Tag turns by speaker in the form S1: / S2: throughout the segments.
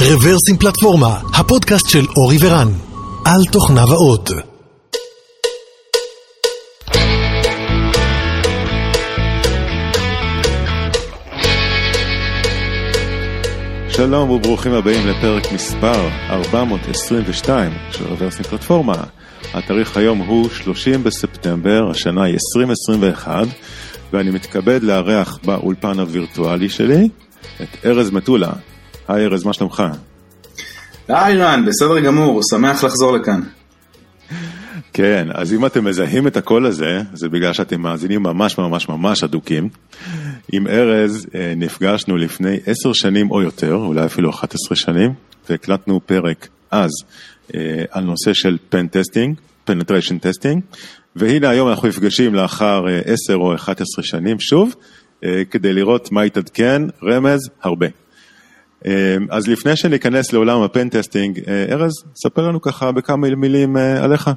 S1: רוורסים פלטפורמה, הפודקאסט של אורי ורן, על תוכניו האות.
S2: שלום וברוכים הבאים לפרק מספר 422 של רוורסים פלטפורמה. התאריך היום הוא 30 בספטמבר, השנה היא 2021, ואני מתכבד לארח באולפן הווירטואלי שלי את ארז מטולה. היי ארז, מה שלומך?
S3: היי רן, בסדר גמור, שמח לחזור לכאן.
S2: כן, אז אם אתם מזהים את הקול הזה, זה בגלל שאתם מאזינים ממש ממש ממש אדוקים. עם ארז אה, נפגשנו לפני עשר שנים או יותר, אולי אפילו 11 שנים, והקלטנו פרק אז אה, על נושא של pen testing, penetration testing, והנה היום אנחנו נפגשים לאחר 10 או 11 שנים שוב, אה, כדי לראות מה התעדכן, רמז, הרבה. אז לפני שניכנס לעולם ה pentesting, ארז, ספר לנו ככה בכמה מילים עליך.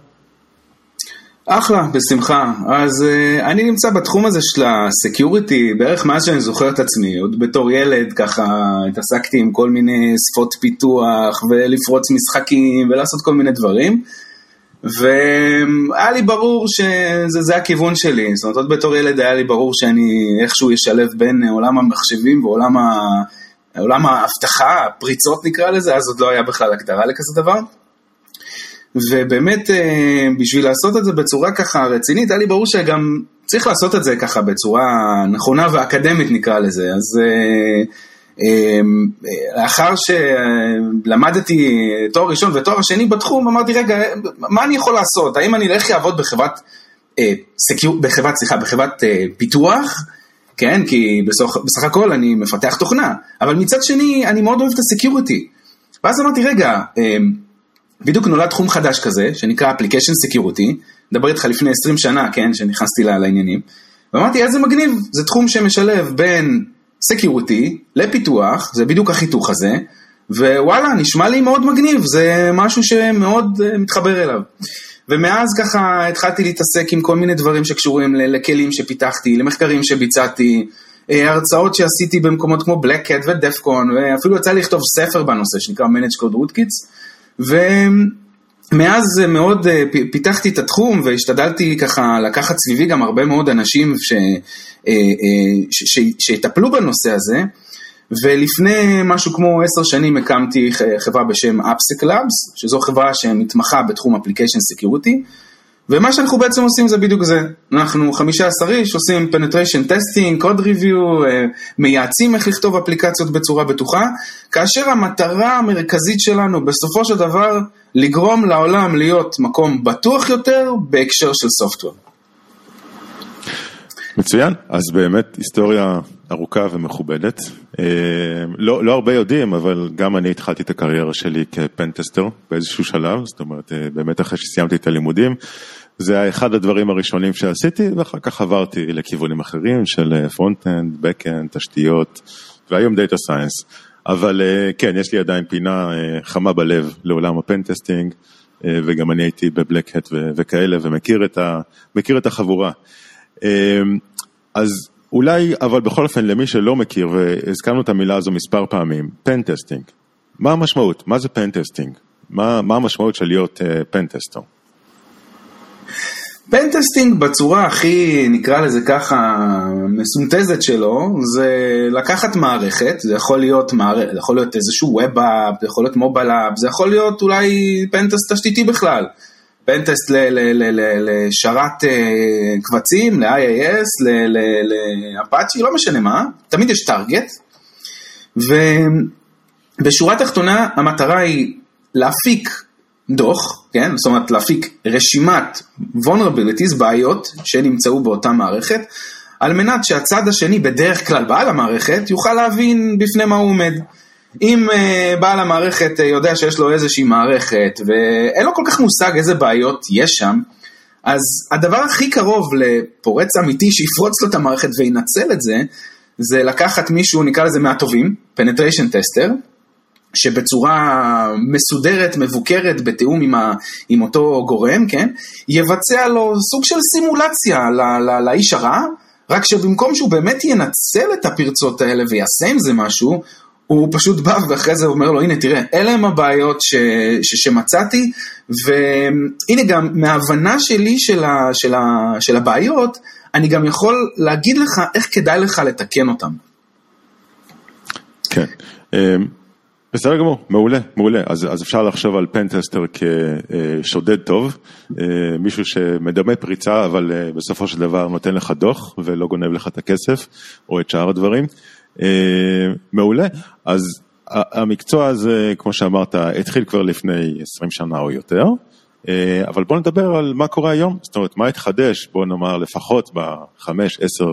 S3: אחלה, בשמחה. אז אני נמצא בתחום הזה של ה security בערך מאז שאני זוכר את עצמי. עוד בתור ילד ככה התעסקתי עם כל מיני שפות פיתוח ולפרוץ משחקים ולעשות כל מיני דברים. והיה לי ברור שזה הכיוון שלי. זאת אומרת, עוד בתור ילד היה לי ברור שאני איכשהו אשלב בין עולם המחשבים ועולם ה... עולם האבטחה, הפריצות נקרא לזה, אז עוד לא היה בכלל הגדרה לכזה דבר. ובאמת אה, בשביל לעשות את זה בצורה ככה רצינית, היה לי ברור שגם צריך לעשות את זה ככה בצורה נכונה ואקדמית נקרא לזה. אז אה, אה, לאחר שלמדתי תואר ראשון ותואר שני בתחום, אמרתי רגע, מה אני יכול לעשות? האם אני אלך לעבוד בחברת, בחברת, סליחה, בחברת פיתוח? כן, כי בסך, בסך הכל אני מפתח תוכנה, אבל מצד שני אני מאוד אוהב את הסקיוריטי. ואז אמרתי רגע, בדיוק נולד תחום חדש כזה, שנקרא Application Security, מדבר איתך לפני 20 שנה, כן, שנכנסתי לעניינים, ואמרתי איזה מגניב, זה תחום שמשלב בין Security לפיתוח, זה בדיוק החיתוך הזה, ווואלה, נשמע לי מאוד מגניב, זה משהו שמאוד uh, מתחבר אליו. ומאז ככה התחלתי להתעסק עם כל מיני דברים שקשורים לכלים שפיתחתי, למחקרים שביצעתי, אה, הרצאות שעשיתי במקומות כמו Cat ודפקון, ואפילו יצא לי לכתוב ספר בנושא שנקרא Manage Code Rootkits. ומאז מאוד אה, פיתחתי את התחום והשתדלתי ככה לקחת סביבי גם הרבה מאוד אנשים אה, שיטפלו בנושא הזה. ולפני משהו כמו עשר שנים הקמתי חברה בשם AppSec Labs, שזו חברה שמתמחה בתחום Application Security, ומה שאנחנו בעצם עושים זה בדיוק זה. אנחנו 15 איש עושים penetration testing, code review, אה, מייעצים איך לכתוב אפליקציות בצורה בטוחה, כאשר המטרה המרכזית שלנו בסופו של דבר לגרום לעולם להיות מקום בטוח יותר בהקשר של סופטוור.
S2: מצוין, אז באמת היסטוריה ארוכה ומכובדת. אה, לא, לא הרבה יודעים, אבל גם אני התחלתי את הקריירה שלי כ pentester באיזשהו שלב, זאת אומרת, אה, באמת אחרי שסיימתי את הלימודים, זה היה אחד הדברים הראשונים שעשיתי, ואחר כך עברתי לכיוונים אחרים של front-end, back-end, תשתיות, והיום data science. אבל אה, כן, יש לי עדיין פינה חמה בלב לעולם ה pentesting, וגם אני הייתי ב Black Hat וכאלה, ומכיר את, ה, את החבורה. אז אולי, אבל בכל אופן, למי שלא מכיר, והזכרנו את המילה הזו מספר פעמים, pentesting. מה המשמעות? מה זה pentesting? מה, מה המשמעות של להיות אה, pentester?
S3: pentesting בצורה הכי, נקרא לזה ככה, מסונטזת שלו, זה לקחת מערכת, זה יכול להיות, מערכת, זה יכול להיות איזשהו web app, זה יכול להיות mobile app, זה יכול להיות אולי פנטסט תשתיתי בכלל. פנטסט לשרת אה, קבצים, ל-IAS, לאפאצ'י, לא משנה מה, תמיד יש טארגט. ובשורה התחתונה המטרה היא להפיק דוח, כן? זאת אומרת להפיק רשימת vulnerabilities, בעיות שנמצאו באותה מערכת, על מנת שהצד השני, בדרך כלל בעל המערכת, יוכל להבין בפני מה הוא עומד. אם uh, בעל המערכת uh, יודע שיש לו איזושהי מערכת ואין לו כל כך מושג איזה בעיות יש שם, אז הדבר הכי קרוב לפורץ אמיתי שיפרוץ לו את המערכת וינצל את זה, זה לקחת מישהו, נקרא לזה מהטובים, penetration tester, שבצורה מסודרת, מבוקרת, בתיאום עם, ה, עם אותו גורם, כן, יבצע לו סוג של סימולציה ל, ל, לאיש הרע, רק שבמקום שהוא באמת ינצל את הפרצות האלה ויעשה עם זה משהו, הוא פשוט בא ואחרי זה אומר לו, הנה תראה, אלה הם הבעיות ש, ש, שמצאתי, והנה גם מההבנה שלי של, ה, של, ה, של הבעיות, אני גם יכול להגיד לך איך כדאי לך לתקן אותם.
S2: כן. אמ, בסדר גמור, מעולה, מעולה. אז, אז אפשר לחשוב על פנטסטר כשודד טוב, אה, מישהו שמדמה פריצה, אבל אה, בסופו של דבר נותן לך דוח ולא גונב לך את הכסף או את שאר הדברים. אה, מעולה. אז המקצוע הזה, כמו שאמרת, התחיל כבר לפני 20 שנה או יותר, אבל בוא נדבר על מה קורה היום, זאת אומרת, מה התחדש, בוא נאמר לפחות בחמש, עשר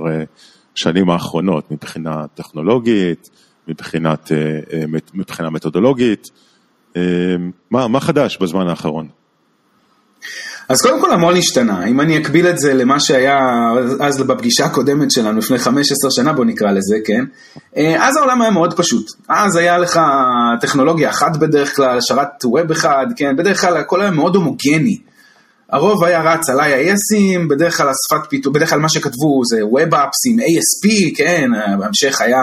S2: שנים האחרונות מבחינה טכנולוגית, מבחינת, אה, אה, מבחינה מתודולוגית, אה, מה, מה חדש בזמן האחרון?
S3: אז קודם כל המון השתנה, אם אני אקביל את זה למה שהיה אז בפגישה הקודמת שלנו לפני 15 שנה בוא נקרא לזה, כן? אז העולם היה מאוד פשוט, אז היה לך טכנולוגיה אחת בדרך כלל, שרת ווב אחד, כן? בדרך כלל הכל היה מאוד הומוגני. הרוב היה רץ על IISים, בדרך כלל השפת פיתוח, בדרך כלל מה שכתבו זה Web Apps עם ASP, כן, בהמשך היה,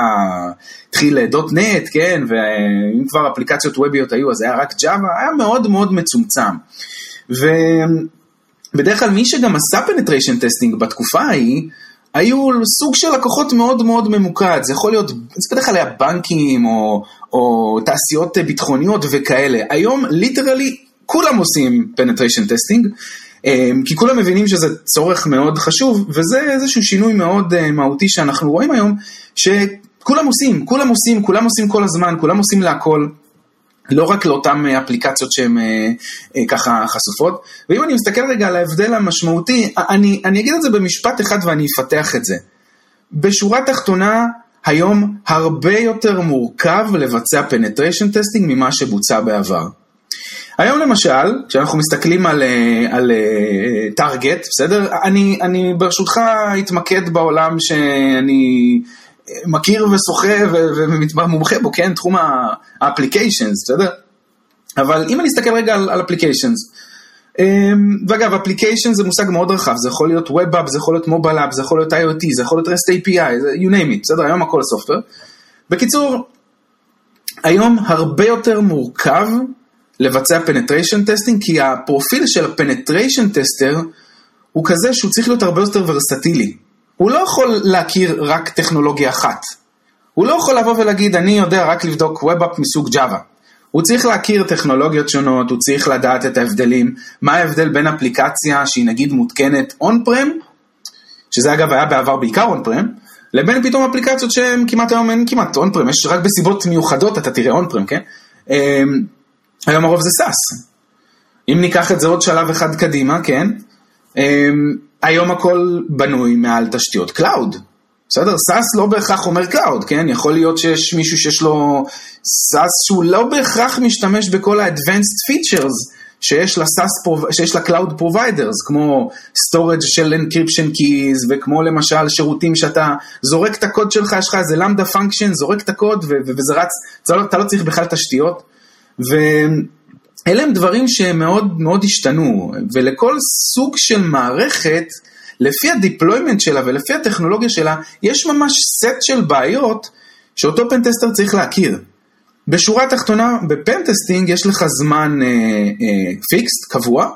S3: התחיל .NET, כן, ואם כבר אפליקציות ווביות היו אז היה רק Java, היה מאוד מאוד מצומצם. ובדרך כלל מי שגם עשה penetration testing בתקופה ההיא, היו סוג של לקוחות מאוד מאוד ממוקד, זה יכול להיות, זה בדרך כלל היה בנקים או, או תעשיות ביטחוניות וכאלה. היום ליטרלי כולם עושים penetration testing, אמ, כי כולם מבינים שזה צורך מאוד חשוב, וזה איזשהו שינוי מאוד אה, מהותי שאנחנו רואים היום, שכולם עושים, כולם עושים, כולם עושים כל הזמן, כולם עושים להכל. לא רק לאותן אה, אפליקציות שהן אה, ככה חשופות. ואם אני מסתכל רגע על ההבדל המשמעותי, אני, אני אגיד את זה במשפט אחד ואני אפתח את זה. בשורה תחתונה, היום הרבה יותר מורכב לבצע penetration testing ממה שבוצע בעבר. היום למשל, כשאנחנו מסתכלים על, אה, על טארגט, אה, בסדר? אני, אני ברשותך אתמקד בעולם שאני מכיר ושוחה ומומחה בו, כן? תחום ה applications, בסדר? אבל אם אני אסתכל רגע על applications, אמ, ואגב, application זה מושג מאוד רחב, זה יכול להיות Web App, זה יכול להיות mobile app, זה יכול להיות IoT, זה יכול להיות REST API, you name it, בסדר? היום הכל software. בקיצור, היום הרבה יותר מורכב לבצע penetration testing, כי הפרופיל של ה penetration tester הוא כזה שהוא צריך להיות הרבה יותר ורסטילי. הוא לא יכול להכיר רק טכנולוגיה אחת. הוא לא יכול לבוא ולהגיד, אני יודע רק לבדוק web app מסוג Java. הוא צריך להכיר טכנולוגיות שונות, הוא צריך לדעת את ההבדלים, מה ההבדל בין אפליקציה שהיא נגיד מותקנת on-prem, שזה אגב היה בעבר בעיקר on-prem, לבין פתאום אפליקציות שהן כמעט היום אין כמעט on-prem, יש רק בנסיבות מיוחדות אתה תראה on-prem, כן? אמ, היום הרוב זה SaaS. אם ניקח את זה עוד שלב אחד קדימה, כן? היום הכל בנוי מעל תשתיות cloud. בסדר? SaaS לא בהכרח אומר cloud, כן? יכול להיות שיש מישהו שיש לו SaaS שהוא לא בהכרח משתמש בכל ה-advanced features שיש ל SaaS, שיש ל cloud providers, כמו storage של encryption keys, וכמו למשל שירותים שאתה זורק את הקוד שלך, יש לך איזה Lambda function, זורק את הקוד וזה רץ, לא, אתה לא צריך בכלל תשתיות. ואלה הם דברים שהם מאוד מאוד השתנו, ולכל סוג של מערכת, לפי ה deployment שלה ולפי הטכנולוגיה שלה, יש ממש סט של בעיות שאותו pentester צריך להכיר. בשורה התחתונה, ב pentesting יש לך זמן אה, אה, fixed, קבוע,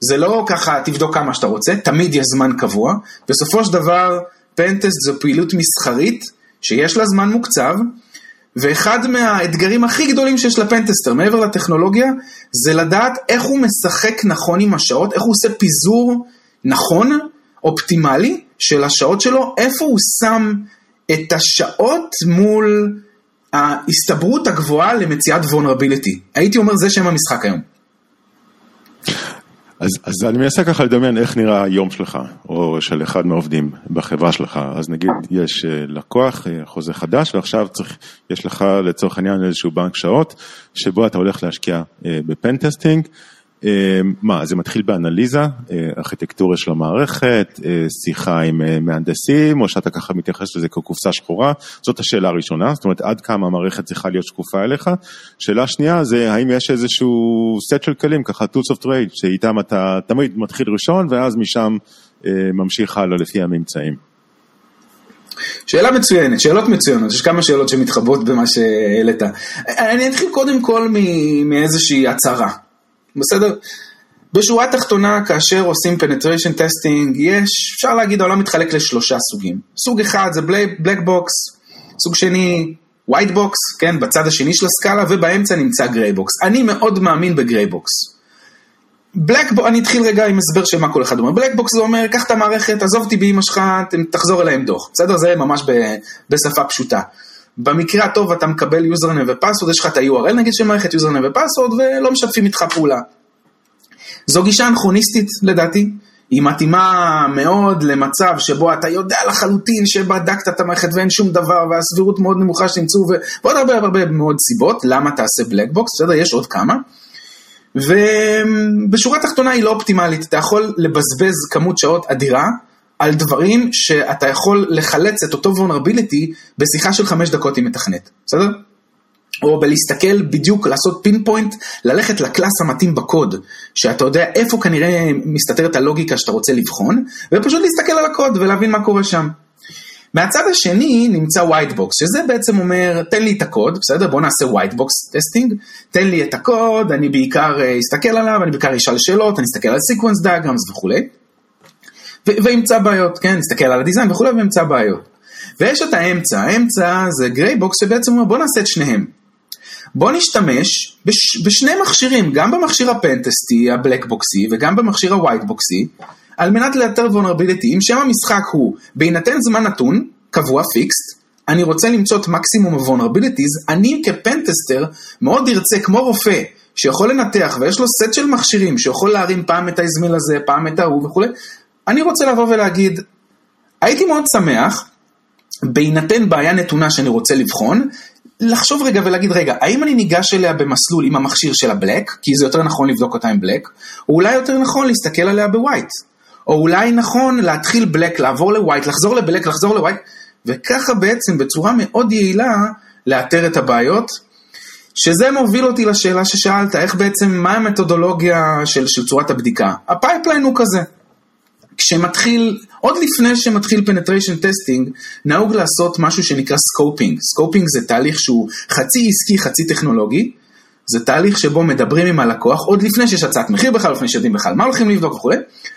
S3: זה לא ככה תבדוק כמה שאתה רוצה, תמיד יש זמן קבוע. בסופו של דבר, פנטסט זו פעילות מסחרית שיש לה זמן מוקצב, ואחד מהאתגרים הכי גדולים שיש לפנטסטר, מעבר לטכנולוגיה, זה לדעת איך הוא משחק נכון עם השעות, איך הוא עושה פיזור נכון, אופטימלי, של השעות שלו, איפה הוא שם את השעות מול ההסתברות הגבוהה למציאת vulnerability. הייתי אומר, זה שם המשחק היום.
S2: אז, אז אני מנסה ככה לדמיין איך נראה היום שלך, או של אחד מהעובדים בחברה שלך. אז נגיד יש אה, לקוח, אה, חוזה חדש, ועכשיו צריך, יש לך לצורך העניין איזשהו בנק שעות, שבו אתה הולך להשקיע אה, בפנטסטינג. אמ, מה, זה מתחיל באנליזה, אה, ארכיטקטורה של המערכת, אה, שיחה עם אה, מהנדסים, או שאתה ככה מתייחס לזה כקופסה שחורה? זאת השאלה הראשונה, זאת אומרת עד כמה המערכת צריכה להיות שקופה אליך. שאלה שנייה זה האם יש איזשהו סט של כלים, ככה tools of trade, שאיתם אתה תמיד מתחיל ראשון ואז משם ממשיך הלאה לפי הממצאים.
S3: שאלה מצוינת, שאלות מצוינות, יש כמה שאלות שמתחבאות במה שהעלית. אני אתחיל קודם כל מאיזושהי הצהרה, בסדר? בשורה התחתונה, כאשר עושים penetration testing, יש, אפשר להגיד, העולם מתחלק לשלושה סוגים. סוג אחד זה black box, סוג שני white box, כן, בצד השני של הסקאלה, ובאמצע נמצא gray box. אני מאוד מאמין ב-gray box. black box, אני אתחיל רגע עם הסבר של מה כל אחד אומר. black box זה אומר, קח את המערכת, עזוב אותי באמא שלך, תחזור אליי עם דוח. בסדר? זה ממש ב, בשפה פשוטה. במקרה הטוב אתה מקבל username ו password, יש לך את ה-URL נגיד של מערכת username ו password, ולא משתפים איתך פעולה. זו גישה אנכרוניסטית לדעתי, היא מתאימה מאוד למצב שבו אתה יודע לחלוטין שבדקת את המערכת ואין שום דבר והסבירות מאוד נמוכה שתמצאו ועוד הרבה הרבה מאוד סיבות למה תעשה black box, בסדר? יש עוד כמה. ובשורה התחתונה היא לא אופטימלית, אתה יכול לבזבז כמות שעות אדירה על דברים שאתה יכול לחלץ את אותו vulnerability בשיחה של חמש דקות עם מתכנת, בסדר? או בלהסתכל בדיוק, לעשות pinpoint, ללכת ל class המתאים בקוד, שאתה יודע איפה כנראה מסתתרת הלוגיקה שאתה רוצה לבחון, ופשוט להסתכל על הקוד ולהבין מה קורה שם. מהצד השני נמצא box, שזה בעצם אומר, תן לי את הקוד, בסדר? בוא נעשה box testing, תן לי את הקוד, אני בעיקר אה, אסתכל עליו, אני בעיקר אשאל שאלות, אני אסתכל על sequence diagrams וכולי, ואמצא בעיות, כן? נסתכל על ה design וכולי ואמצא בעיות. ויש את האמצע, האמצע זה gray box שבעצם אומר בוא נעשה את שניהם. בוא נשתמש בש, בשני מכשירים, גם במכשיר הפנטסטי, ה black box י, וגם במכשיר ה white box י, על מנת לאתר vulnerability, אם שם המשחק הוא בהינתן זמן נתון, קבוע fixed, אני רוצה למצוא את מקסימום ה-vulnerabilities, אני כ pentester מאוד ארצה כמו רופא שיכול לנתח ויש לו סט של מכשירים שיכול להרים פעם את האזמיל הזה, פעם את ההוא וכולי, אני רוצה לבוא ולהגיד, הייתי מאוד שמח, בהינתן בעיה נתונה שאני רוצה לבחון, לחשוב רגע ולהגיד, רגע, האם אני ניגש אליה במסלול עם המכשיר של ה black, כי זה יותר נכון לבדוק אותה עם black, או אולי יותר נכון להסתכל עליה ב white. או אולי נכון להתחיל black, לעבור ל white, לחזור ל black, לחזור ל white, וככה בעצם בצורה מאוד יעילה לאתר את הבעיות, שזה מוביל אותי לשאלה ששאלת, איך בעצם, מה המתודולוגיה של, של צורת הבדיקה? ה pipeline הוא כזה. כשמתחיל, עוד לפני שמתחיל penetration testing, נהוג לעשות משהו שנקרא scoping. scoping זה תהליך שהוא חצי עסקי, חצי טכנולוגי. זה תהליך שבו מדברים עם הלקוח, עוד לפני שיש הצעת מחיר בכלל, לפני שיודעים בכלל מה הולכים לבדוק וכולי,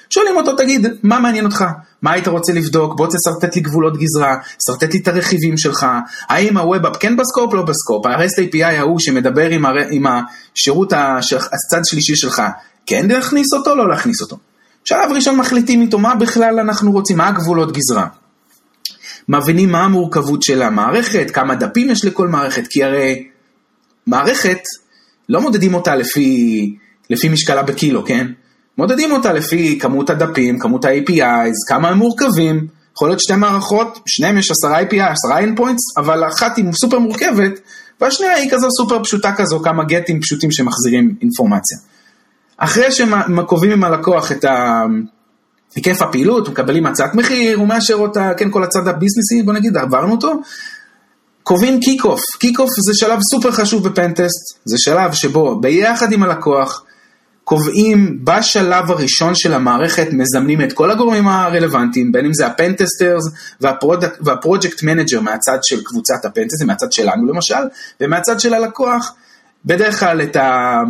S3: שואלים אותו, תגיד, מה מעניין אותך? מה היית רוצה לבדוק? בוא תשרטט לי גבולות גזרה, שרטט לי את הרכיבים שלך, האם הווב-אפ כן בסקופ, לא בסקופ, ה-REST API ההוא שמדבר עם, הר... עם השירות הצד שלישי שלך, כן להכניס אותו, לא להכניס אותו. שלב ראשון מחליטים איתו מה בכלל אנחנו רוצים, מה הגבולות גזרה. מבינים מה המורכבות של המערכת, כמה דפים יש לכל מערכת, כי הרי מערכת לא מודדים אותה לפי, לפי משקלה בקילו, כן? מודדים אותה לפי כמות הדפים, כמות ה-APIs, כמה הם מורכבים. יכול להיות שתי מערכות, שניהם יש עשרה API, עשרה endpoints, אבל אחת היא סופר מורכבת, והשנייה היא כזו סופר פשוטה כזו, כמה גטים פשוטים שמחזירים אינפורמציה. אחרי שקובעים עם הלקוח את היקף הפעילות, מקבלים הצעת מחיר, הוא מאשר אותה, כן, כל הצד הביזנסי, בוא נגיד, עברנו אותו, קובעים kick off, kick off זה שלב סופר חשוב ב pentest, זה שלב שבו ביחד עם הלקוח קובעים בשלב הראשון של המערכת, מזמנים את כל הגורמים הרלוונטיים, בין אם זה ה pentesters וה project manager מהצד של קבוצת ה pentest, מהצד שלנו למשל, ומהצד של הלקוח, בדרך כלל את ה...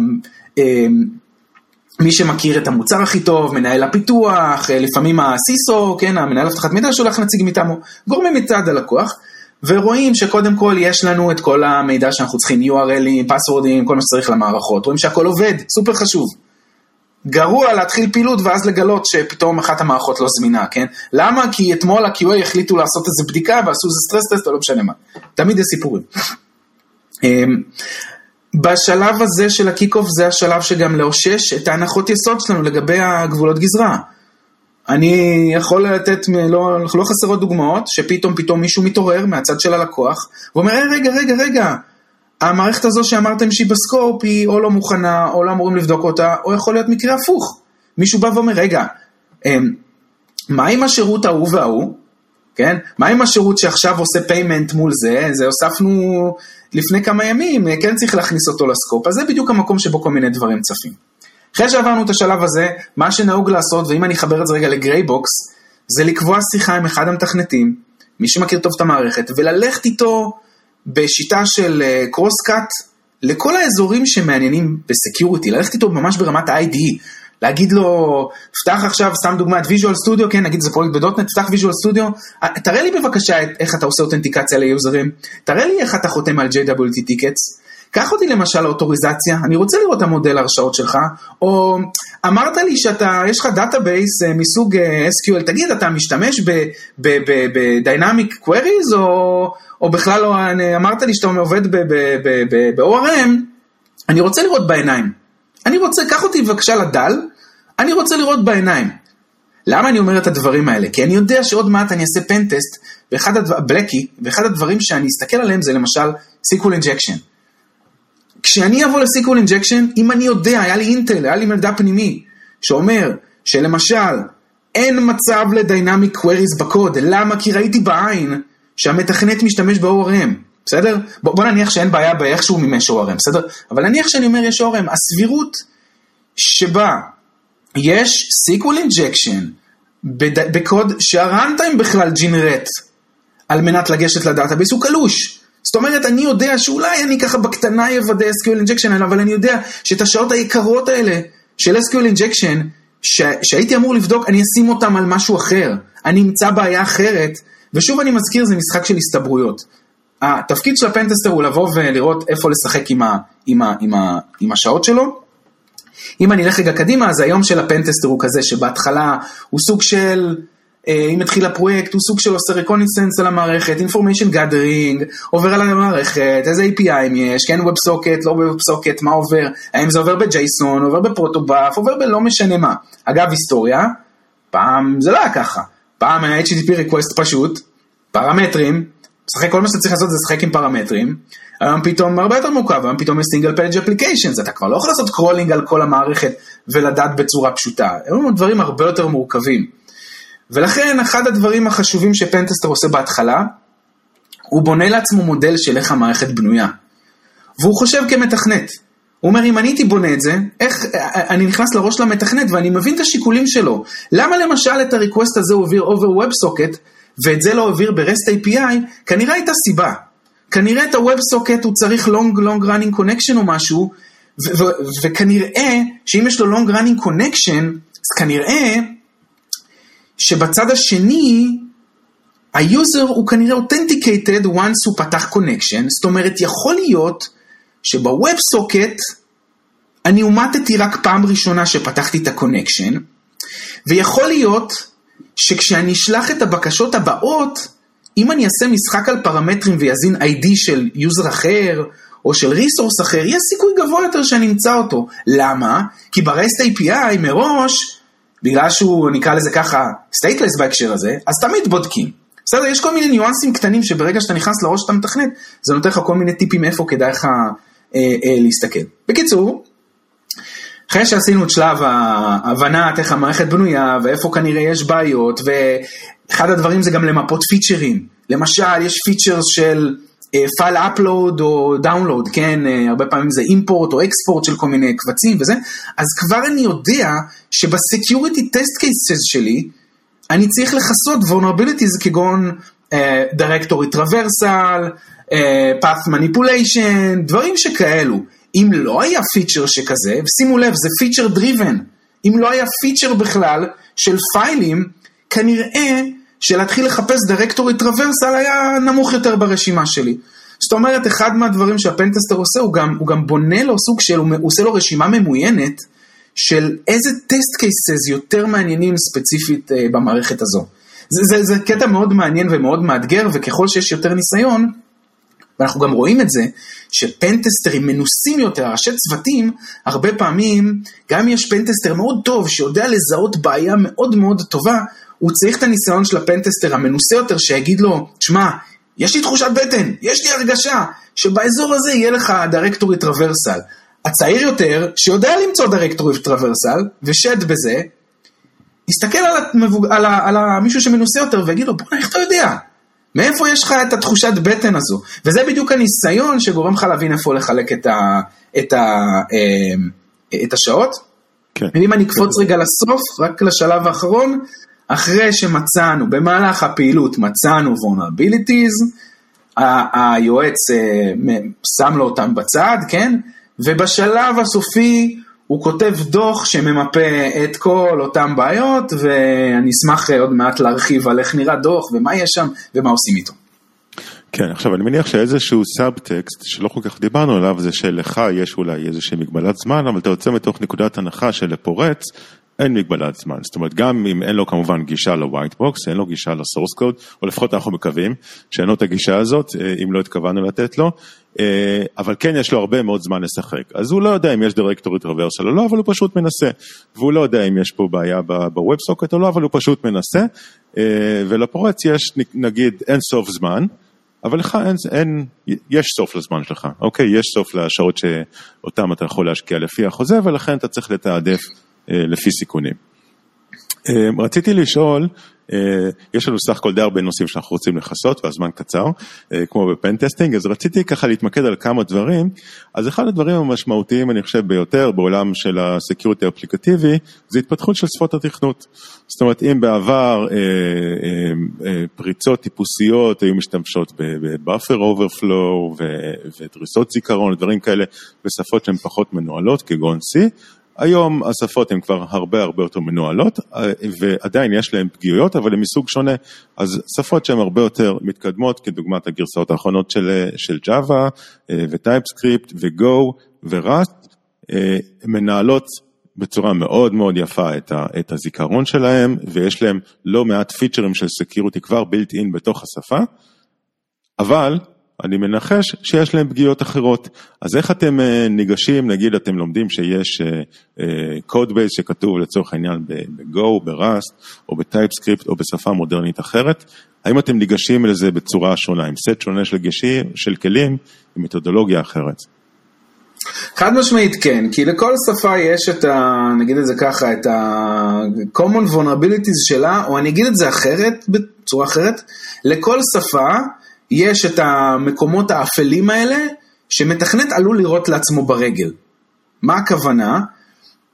S3: אמ, מי שמכיר את המוצר הכי טוב, מנהל הפיתוח, לפעמים ה CISO, כן, המנהל אבטחת מידע שולח נציג מטעמו, גורמים מצד הלקוח. ורואים שקודם כל יש לנו את כל המידע שאנחנו צריכים, URL ים, פסוורדים, כל מה שצריך למערכות, רואים שהכל עובד, סופר חשוב. גרוע להתחיל פעילות ואז לגלות שפתאום אחת המערכות לא זמינה, כן? למה? כי אתמול ה-QA החליטו לעשות איזה בדיקה ועשו איזה stress test או לא משנה מה. תמיד יש סיפורים. בשלב הזה של ה kick-off זה השלב שגם לאושש את ההנחות יסוד שלנו לגבי הגבולות גזרה. אני יכול לתת, לא, לא חסרות דוגמאות, שפתאום פתאום מישהו מתעורר מהצד של הלקוח, ואומר, אה, רגע, רגע, רגע, המערכת הזו שאמרתם שהיא ב scope היא או לא מוכנה, או לא אמורים לבדוק אותה, או יכול להיות מקרה הפוך. מישהו בא ואומר, רגע, אמ, מה עם השירות ההוא וההוא? כן? מה עם השירות שעכשיו עושה payment מול זה? זה הוספנו לפני כמה ימים, כן צריך להכניס אותו ל scope, אז זה בדיוק המקום שבו כל מיני דברים צפים. אחרי שעברנו את השלב הזה, מה שנהוג לעשות, ואם אני אחבר את זה רגע ל gray box, זה לקבוע שיחה עם אחד המתכנתים, מי שמכיר טוב את המערכת, וללכת איתו בשיטה של cross uh, cut לכל האזורים שמעניינים ב security, ללכת איתו ממש ברמת ה-IDE, להגיד לו, פתח עכשיו, סתם דוגמא, את Visual Studio, כן, נגיד זה פרויקט ב .NET, פתח Visual Studio, תראה לי בבקשה איך אתה עושה אותנטיקציה ליוזרים, תראה לי איך אתה חותם על JWT tickets, קח אותי למשל לאוטוריזציה, אני רוצה לראות את המודל ההרשאות שלך, או אמרת לי שאתה, יש לך database אה, מסוג אה, SQL, תגיד, אתה משתמש ב-Dynamic Queries, או, או בכלל לא, אמרת לי שאתה עובד ב-ORM, אני רוצה לראות בעיניים. אני רוצה, קח אותי בבקשה ל DAL, אני רוצה לראות בעיניים. למה אני אומר את הדברים האלה? כי אני יודע שעוד מעט אני אעשה פנטסט, ואחד הדברים, בלקי, ואחד הדברים שאני אסתכל עליהם זה למשל SQL injection. כשאני אבוא ל SQL injection, אם אני יודע, היה לי אינטל, היה לי מידע פנימי, שאומר שלמשל, אין מצב ל dynamic queries בקוד, למה? כי ראיתי בעין שהמתכנת משתמש ב-ORM, בסדר? בוא, בוא נניח שאין בעיה באיך שהוא מימש ORM, בסדר? אבל נניח שאני אומר יש ORM, הסבירות שבה יש SQL injection בקוד שה runtime בכלל generate על מנת לגשת ל database הוא קלוש. זאת אומרת, אני יודע שאולי אני ככה בקטנה אוודא SQL injection, אבל אני יודע שאת השעות היקרות האלה של SQL injection, ש- שהייתי אמור לבדוק, אני אשים אותם על משהו אחר. אני אמצא בעיה אחרת, ושוב אני מזכיר, זה משחק של הסתברויות. התפקיד של הפנטסטר הוא לבוא ולראות איפה לשחק עם, ה- עם, ה- עם, ה- עם השעות שלו. אם אני אלך רגע קדימה, אז היום של הפנטסטר הוא כזה שבהתחלה הוא סוג של... אה, אם התחיל הפרויקט, הוא סוג של עושה רקוניסנס על המערכת, information gathering, עובר על המערכת, איזה API יש, כן WebSocket, לא WebSocket, מה עובר, האם זה עובר ב-JSON, עובר בפרוטובאף, עובר בלא משנה מה. אגב, היסטוריה, פעם זה לא היה ככה, פעם היה HTTP request פשוט, פרמטרים, משחק, כל מה שאתה צריך לעשות זה לשחק עם פרמטרים, היום פתאום הרבה יותר מורכב, היום פתאום יש single page applications, אתה כבר לא יכול לעשות crawling על כל המערכת ולדעת בצורה פשוטה, היום דברים הרבה יותר מורכבים. ולכן אחד הדברים החשובים ש pentester עושה בהתחלה, הוא בונה לעצמו מודל של איך המערכת בנויה. והוא חושב כמתכנת. הוא אומר, אם אני הייתי בונה את זה, איך, אני נכנס לראש של המתכנת ואני מבין את השיקולים שלו. למה למשל את ה request הזה הוא העביר over WebSocket, ואת זה לא העביר ב-REST API? כנראה הייתה סיבה. כנראה את ה-WebSocket הוא צריך long long running connection או משהו, וכנראה שאם יש לו long running connection, אז כנראה שבצד השני, ה user הוא כנראה authenticated once הוא פתח connection, זאת אומרת יכול להיות שב WebSocket אני אומתתי רק פעם ראשונה שפתחתי את ה connection, ויכול להיות שכשאני אשלח את הבקשות הבאות, אם אני אעשה משחק על פרמטרים ואזין ID של user אחר, או של resource אחר, יש סיכוי גבוה יותר שאני אמצא אותו. למה? כי ב-REST API מראש בגלל שהוא נקרא לזה ככה stateless בהקשר הזה, אז תמיד בודקים. בסדר, יש כל מיני ניואנסים קטנים שברגע שאתה נכנס לראש שאתה מתכנת, זה נותן לך כל מיני טיפים איפה כדאי לך אה, אה, להסתכל. בקיצור, אחרי שעשינו את שלב ההבנת איך המערכת בנויה ואיפה כנראה יש בעיות, ואחד הדברים זה גם למפות פיצ'רים. למשל, יש פיצ'ר של file אה, upload או download, כן, אה, הרבה פעמים זה import או export של כל מיני קבצים וזה, אז כבר אני יודע שב security test cases שלי, אני צריך לכסות vulnerabilities כגון directory traversal, uh, path manipulation, דברים שכאלו. אם לא היה פיצ'ר שכזה, ושימו לב, זה feature driven, אם לא היה פיצ'ר בכלל של פיילים, כנראה שלהתחיל לחפש directory traversal היה נמוך יותר ברשימה שלי. זאת אומרת, אחד מהדברים שה pentester עושה, הוא גם, הוא גם בונה לו סוג של, הוא עושה לו רשימה ממוינת של איזה test cases יותר מעניינים ספציפית אה, במערכת הזו. זה, זה, זה קטע מאוד מעניין ומאוד מאתגר, וככל שיש יותר ניסיון, ואנחנו גם רואים את זה, שפנטסטרים מנוסים יותר, ראשי צוותים, הרבה פעמים, גם אם יש pentester מאוד טוב, שיודע לזהות בעיה מאוד מאוד טובה, הוא צריך את הניסיון של ה pentester המנוסה יותר, שיגיד לו, שמע, יש לי תחושת בטן, יש לי הרגשה שבאזור הזה יהיה לך directory traversal. הצעיר יותר, שיודע למצוא directory traversal, ושד בזה, יסתכל על, המבוג... על, ה... על ה... מישהו שמנוסה יותר ויגיד לו, בוא'נה, איך אתה יודע? מאיפה יש לך את התחושת בטן הזו? וזה בדיוק הניסיון שגורם לך להבין איפה לחלק את, ה... את, ה... אמ, את השעות. כן. ואם אני אקפוץ רגע לסוף, רק לשלב האחרון, אחרי שמצאנו, במהלך הפעילות מצאנו vulnerabilities, היועץ שם לו אותם בצד, כן? ובשלב הסופי הוא כותב דוח שממפה את כל אותן בעיות, ואני אשמח עוד מעט להרחיב על איך נראה דוח ומה יש שם ומה עושים איתו.
S2: כן, עכשיו אני מניח שאיזשהו סאבטקסט שלא כל כך דיברנו עליו זה שלך יש אולי איזושהי מגבלת זמן, אבל אתה יוצא מתוך נקודת הנחה שלפורץ אין מגבלת זמן, זאת אומרת גם אם אין לו כמובן גישה ל-white box, אין לו גישה ל-source code, או לפחות אנחנו מקווים שאין לו את הגישה הזאת, אה, אם לא התכוונו לתת לו, אה, אבל כן יש לו הרבה מאוד זמן לשחק, אז הוא לא יודע אם יש דירקטורית רוורסל או לא, אבל הוא פשוט מנסה, והוא לא יודע אם יש פה בעיה ב-web socket או לא, אבל הוא פשוט מנסה, אה, ולפורץ יש נגיד אין סוף זמן, אבל לך אין, אין, יש סוף לזמן שלך, אוקיי? יש סוף לשעות שאותם אתה יכול להשקיע לפי החוזה, ולכן אתה צריך לתעדף אה, לפי סיכונים. אה, רציתי לשאול, אה, יש לנו סך הכל די הרבה נושאים שאנחנו רוצים לכסות והזמן קצר, כמו ב pentesting, אז רציתי ככה להתמקד על כמה דברים. אז אחד הדברים המשמעותיים אני חושב ביותר בעולם של ה security האפליקטיבי, זה התפתחות של שפות התכנות. זאת אומרת, אם בעבר פריצות טיפוסיות היו משתמשות ב buffer overflow ודריסות זיכרון, דברים כאלה בשפות שהן פחות מנוהלות כגון C, היום השפות הן כבר הרבה הרבה יותר מנוהלות ועדיין יש להן פגיעויות אבל הן מסוג שונה. אז שפות שהן הרבה יותר מתקדמות כדוגמת הגרסאות האחרונות של, של Java ו TypeScript ו-Go ו-Rust מנהלות בצורה מאוד מאוד יפה את, ה, את הזיכרון שלהם ויש להם לא מעט פיצ'רים של security כבר built-in בתוך השפה. אבל אני מנחש שיש להם פגיעות אחרות. אז איך אתם אה, ניגשים, נגיד אתם לומדים שיש code אה, base אה, שכתוב לצורך העניין ב-Go, ב-Rust או בטייפסקריפט או בשפה מודרנית אחרת, האם אתם ניגשים לזה בצורה שונה, עם סט שונה של, גשים, של כלים, עם מתודולוגיה אחרת?
S3: חד משמעית כן, כי לכל שפה יש את ה... נגיד את זה ככה, את ה-common vulnerabilities שלה, או אני אגיד את זה אחרת, בצורה אחרת, לכל שפה יש את המקומות האפלים האלה, שמתכנת עלול לראות לעצמו ברגל. מה הכוונה?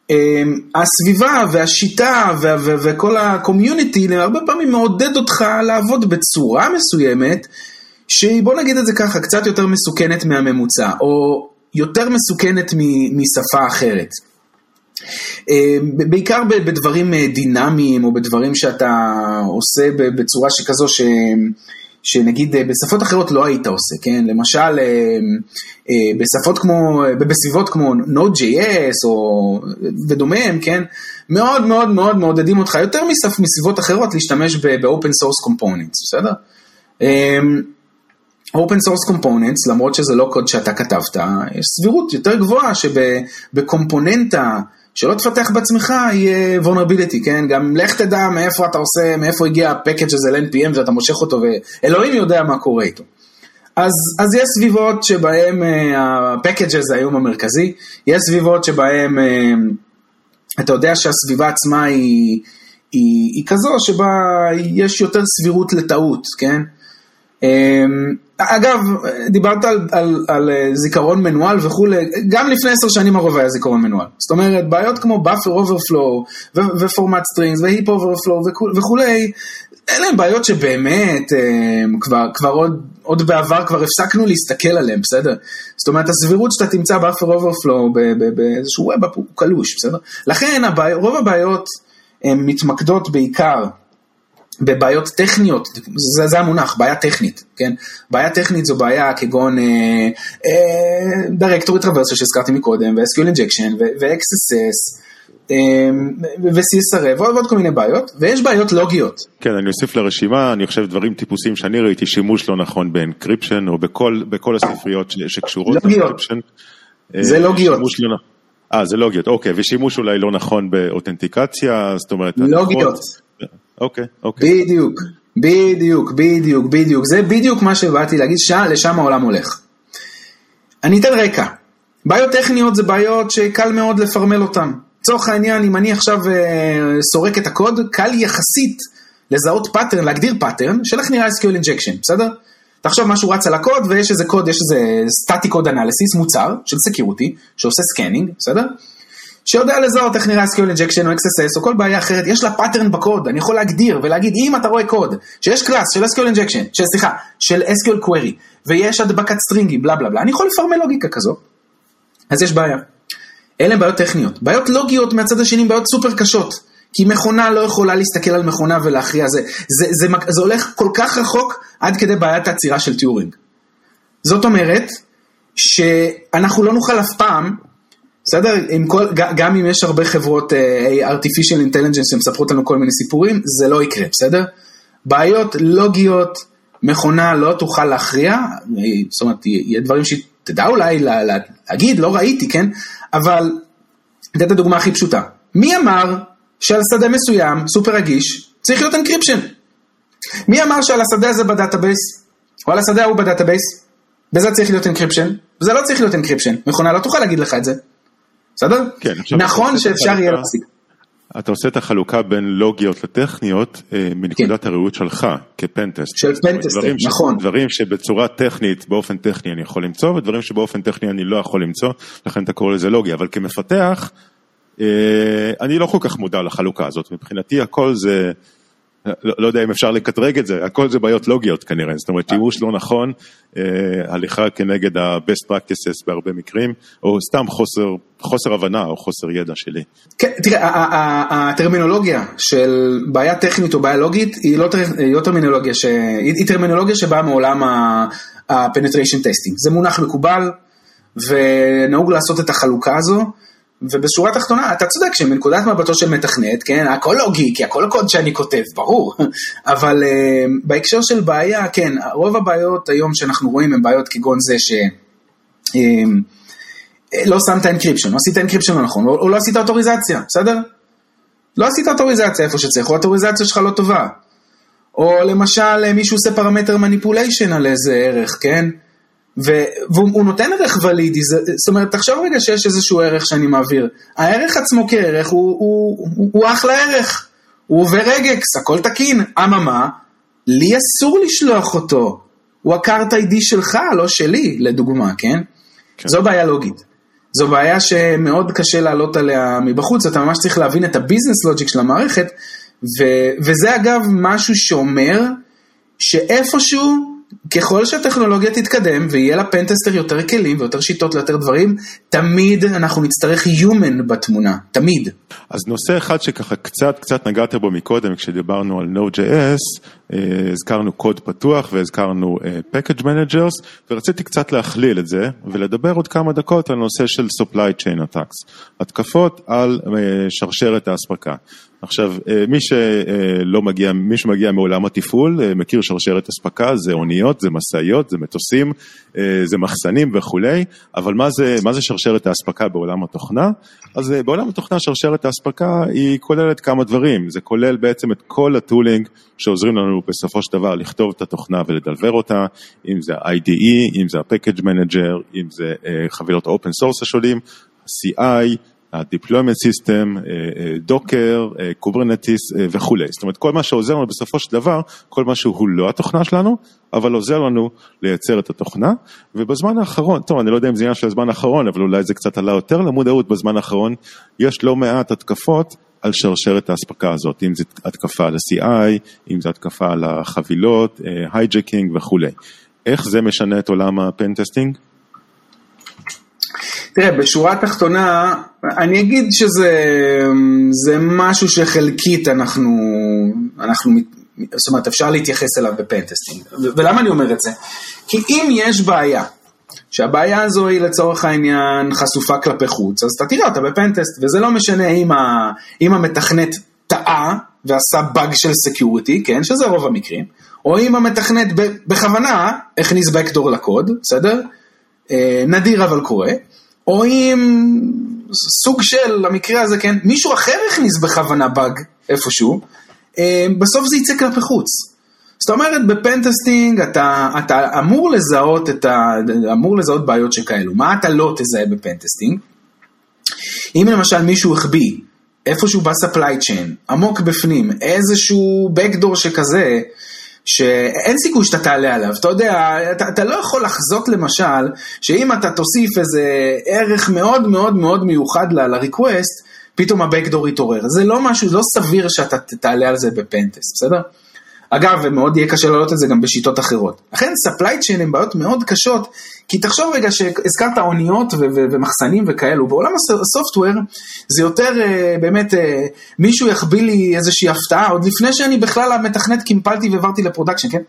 S3: אמ, הסביבה והשיטה וכל הקומיוניטי הרבה פעמים מעודד אותך לעבוד בצורה מסוימת, שהיא, בוא נגיד את זה ככה, קצת יותר מסוכנת מהממוצע, או יותר מסוכנת משפה אחרת. אמ, בעיקר בדברים אה, דינמיים, או בדברים שאתה עושה בצורה שכזו שהם... שנגיד אה, בשפות אחרות לא היית עושה, כן? למשל אה, אה, בשפות כמו, בסביבות כמו Node.js או ודומיהם, כן? מאוד מאוד מאוד מעודדים אותך יותר מסביבות אחרות להשתמש ב-open source components, בסדר? open source components, למרות שזה לא קוד שאתה כתבת, יש סבירות יותר גבוהה שבקומפוננטה שלא תפתח בעצמך יהיה vulnerability, כן? גם לך תדע מאיפה אתה עושה, מאיפה הגיע הפקאג' הזה ל-NPM ואתה מושך אותו ואלוהים יודע מה קורה איתו. אז, אז יש סביבות שבהם ה package הזה היום המרכזי, יש סביבות שבהם אה, אתה יודע שהסביבה עצמה היא, היא, היא כזו שבה יש יותר סבירות לטעות, כן? אממ, אגב, דיברת על, על, על אה, זיכרון מנוהל וכולי, גם לפני עשר שנים הרוב היה זיכרון מנוהל. זאת אומרת, בעיות כמו buffer overflow ו format strings ו heap overflow וכולי, אלה הם בעיות שבאמת אה, כבר, כבר עוד, עוד בעבר כבר הפסקנו להסתכל עליהם, בסדר? זאת אומרת, הסבירות שאתה תמצא buffer overflow באיזשהו ווב הוא קלוש, בסדר? לכן הבעי, רוב הבעיות הן מתמקדות בעיקר בבעיות טכניות, זה, זה המונח, בעיה טכנית, כן? בעיה טכנית זו בעיה כגון דירקטורית רוורסיה שהזכרתי מקודם, ו-SQL injection, ו-XSS, ו-CSRF, ועוד כל מיני בעיות, ויש בעיות לוגיות.
S2: כן, אני אוסיף לרשימה, אני חושב דברים טיפוסיים שאני ראיתי, שימוש לא נכון ב encryption, או בכל, בכל הספריות שקשורות
S3: ל encryption. זה לוגיות.
S2: לא, אה, זה לוגיות, אוקיי, ושימוש אולי לא נכון באותנטיקציה, זאת אומרת...
S3: לוגיות.
S2: אוקיי, אוקיי.
S3: בדיוק, בדיוק, בדיוק, בדיוק. זה בדיוק מה שבאתי להגיד, שאה, לשם העולם הולך. אני אתן רקע. בעיות טכניות זה בעיות שקל מאוד לפרמל אותן. לצורך העניין, אם אני עכשיו אה, סורק את הקוד, קל יחסית לזהות pattern, להגדיר pattern של איך נראה SQL injection, בסדר? תחשוב משהו רץ על הקוד ויש איזה קוד, יש איזה static code analysis, מוצר של security, שעושה scanning, בסדר? שיודע לזהות איך נראה SQL injection או XSS או כל בעיה אחרת, יש לה pattern בקוד, אני יכול להגדיר ולהגיד אם אתה רואה קוד שיש class של SQL injection, של, סליחה, של SQL query, ויש הדבקת סטרינגים, בלה בלה בלה, אני יכול לפרמל לוגיקה כזו, אז יש בעיה. אלה בעיות טכניות. בעיות לוגיות מהצד השני, בעיות סופר קשות. כי מכונה לא יכולה להסתכל על מכונה ולהכריע, זה, זה, זה, זה, זה הולך כל כך רחוק עד כדי בעיית העצירה של טיורינג. זאת אומרת, שאנחנו לא נוכל אף פעם, בסדר? כל, גם אם יש הרבה חברות uh, artificial intelligence שמספרות לנו כל מיני סיפורים, זה לא יקרה, בסדר? בעיות לוגיות, מכונה לא תוכל להכריע, זאת אומרת, יהיה דברים שתדע אולי לה, לה, להגיד, לא ראיתי, כן? אבל, אתן את הדוגמה הכי פשוטה. מי אמר שעל שדה מסוים, סופר רגיש, צריך להיות encryption? מי אמר שעל השדה הזה ב database, או על השדה ההוא ב database, בזה צריך להיות encryption, וזה לא צריך להיות encryption, מכונה לא תוכל להגיד לך את זה, בסדר?
S2: כן,
S3: נכון שאפשר יהיה להפסיק.
S2: אתה עושה את החלוקה בין לוגיות לטכניות אה, מנקודת כן. הראות שלך כפנטסט.
S3: של פנטסט, נכון.
S2: דברים שבצורה טכנית, באופן טכני אני יכול למצוא, ודברים שבאופן טכני אני לא יכול למצוא, לכן אתה קורא לזה לוגיה, אבל כמפתח, אה, אני לא כל כך מודע לחלוקה הזאת, מבחינתי הכל זה... לא, לא יודע אם אפשר לקטרג את זה, הכל זה בעיות לוגיות כנראה, זאת אומרת שימוש לא נכון, אה, הליכה כנגד ה-best practices בהרבה מקרים, או סתם חוסר, חוסר הבנה או חוסר ידע שלי.
S3: כן, תראה, הטרמינולוגיה של בעיה טכנית או בעיה לוגית היא לא, היא לא טרמינולוגיה, ש... היא טרמינולוגיה שבאה מעולם ה-penetration testing, זה מונח מקובל ונהוג לעשות את החלוקה הזו. ובשורה התחתונה, אתה צודק שמנקודת מבטו של מתכנת, כן, הכל לוגי, כי הכל קוד שאני כותב, ברור, אבל uh, בהקשר של בעיה, כן, רוב הבעיות היום שאנחנו רואים הן בעיות כגון זה ש... אממ, לא שמת encryption, לא עשית encryption לא נכון, או, לא עשית אוטוריזציה, בסדר? לא עשית אוטוריזציה איפה שצריך, או האוטוריזציה שלך לא טובה. או למשל מישהו עושה parameter manipulation על איזה ערך, כן? והוא נותן ערך ולידי, זאת אומרת, תחשוב רגע שיש איזשהו ערך שאני מעביר. הערך עצמו כערך הוא, הוא, הוא, הוא אחלה ערך, הוא עובר regex, הכל תקין, אממה, לי אסור לשלוח אותו, הוא הקארט איי-די שלך, לא שלי, לדוגמה, כן? כן? זו בעיה לוגית. זו בעיה שמאוד קשה לעלות עליה מבחוץ, אתה ממש צריך להבין את הביזנס לוג'יק של המערכת, ו- וזה אגב משהו שאומר שאיפשהו ככל שהטכנולוגיה תתקדם ויהיה לפנטסטר יותר כלים ויותר שיטות ליותר דברים, תמיד אנחנו נצטרך Human בתמונה, תמיד.
S2: אז נושא אחד שככה קצת קצת נגעת בו מקודם כשדיברנו על Node.js, אה, הזכרנו קוד פתוח והזכרנו אה, Package Managers, ורציתי קצת להכליל את זה ולדבר עוד כמה דקות על נושא של Supply Chain Attacks, התקפות על אה, שרשרת האספקה. עכשיו, אה, מי שלא מגיע, מי שמגיע מעולם התפעול, אה, מכיר שרשרת אספקה, זה אוניות, זה משאיות, זה מטוסים, אה, זה מחסנים וכולי, אבל מה זה, מה זה שרשרת האספקה בעולם התוכנה? אז בעולם התוכנה שרשרת האספקה היא כוללת כמה דברים, זה כולל בעצם את כל הטולינג שעוזרים לנו בסופו של דבר לכתוב את התוכנה ולדלבר אותה, אם זה ה-IDE, אם זה ה-Package Manager, אם זה חבילות ה-open source השונים, CI, ה-deployment system, Docker, Kubernetes וכולי. זאת אומרת, כל מה שעוזר לנו בסופו של דבר, כל מה שהוא לא התוכנה שלנו, אבל עוזר לנו לייצר את התוכנה, ובזמן האחרון, טוב, אני לא יודע אם זה עניין של הזמן האחרון, אבל אולי זה קצת עלה יותר למודעות בזמן האחרון, יש לא מעט התקפות על שרשרת האספקה הזאת, אם זה התקפה על ה-CI, אם זה התקפה על החבילות, hijacking וכולי. איך זה משנה את עולם ה pentesting?
S3: תראה, בשורה התחתונה, אני אגיד שזה משהו שחלקית אנחנו, אנחנו, זאת אומרת, אפשר להתייחס אליו ב pentesting. ולמה אני אומר את זה? כי אם יש בעיה, שהבעיה הזו היא לצורך העניין חשופה כלפי חוץ, אז אתה תראה אותה ב pentest, וזה לא משנה אם, ה, אם המתכנת טעה ועשה באג של security, כן, שזה רוב המקרים, או אם המתכנת בכוונה הכניס backdoor לקוד, בסדר? אה, נדיר אבל קורה. או אם סוג של, המקרה הזה, כן, מישהו אחר הכניס בכוונה באג איפשהו, אה, בסוף זה יצא כלפי חוץ. זאת אומרת, ב-pentesting אתה, אתה אמור לזהות את ה... אמור לזהות בעיות שכאלו. מה אתה לא תזהה ב-pentesting? אם למשל מישהו החביא איפשהו ב-supply chain, עמוק בפנים, איזשהו backdoor שכזה, שאין סיכוי שאתה תעלה עליו, אתה יודע, אתה, אתה לא יכול לחזות למשל, שאם אתה תוסיף איזה ערך מאוד מאוד מאוד מיוחד ל-request, פתאום ה-Backdoor יתעורר. זה לא משהו, לא סביר שאתה תעלה על זה ב-pentest, בסדר? אגב, ומאוד יהיה קשה לעלות על זה גם בשיטות אחרות. לכן supply chain הם בעיות מאוד קשות, כי תחשוב רגע שהזכרת אוניות ומחסנים וכאלו, בעולם ה-software זה יותר uh, באמת, uh, מישהו יחביא לי איזושהי הפתעה, עוד לפני שאני בכלל המתכנת קימפלתי והעברתי ל-production, כן?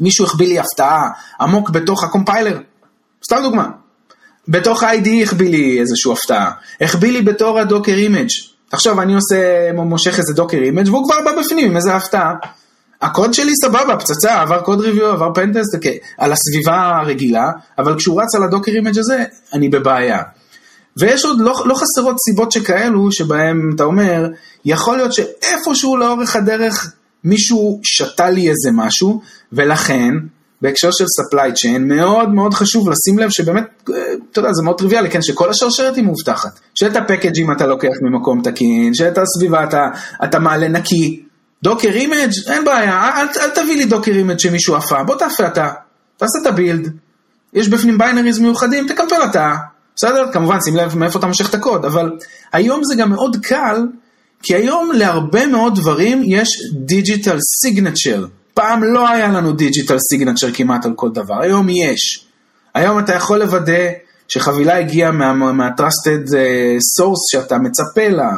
S3: מישהו יחביא לי הפתעה עמוק בתוך ה-compiler, סתם דוגמה. בתוך ה-IDE החביא לי איזושהי הפתעה, החביא לי בתוך ה-Docker image. עכשיו אני עושה, מושך איזה Docker image והוא כבר בא בפנים עם איזה הפתעה. הקוד שלי סבבה, פצצה, עבר code review, עבר pentest, okay, על הסביבה הרגילה, אבל כשהוא רץ על ה-Docker image הזה, אני בבעיה. ויש עוד לא, לא חסרות סיבות שכאלו, שבהם אתה אומר, יכול להיות שאיפשהו לאורך הדרך מישהו שתל לי איזה משהו, ולכן, בהקשר של supply chain, מאוד מאוד חשוב לשים לב שבאמת, אתה יודע, זה מאוד טריוויאלי, כן, שכל השרשרת היא מאובטחת. שאת ה-package-ים אתה לוקח ממקום תקין, שאת הסביבה אתה, אתה מעלה נקי, Docker image, אין בעיה, אל, אל תביא לי Docker image שמישהו אפה, בוא תאפה אתה, תעשה את ה-build, יש בפנים binaries מיוחדים, תקמפל אתה, בסדר? כמובן, שים לב מאיפה אתה מושך את הקוד, אבל היום זה גם מאוד קל, כי היום להרבה מאוד דברים יש digital signature. פעם לא היה לנו digital signature כמעט על כל דבר, היום יש. היום אתה יכול לוודא שחבילה הגיעה מה-trusted מה, uh, source שאתה מצפה לה.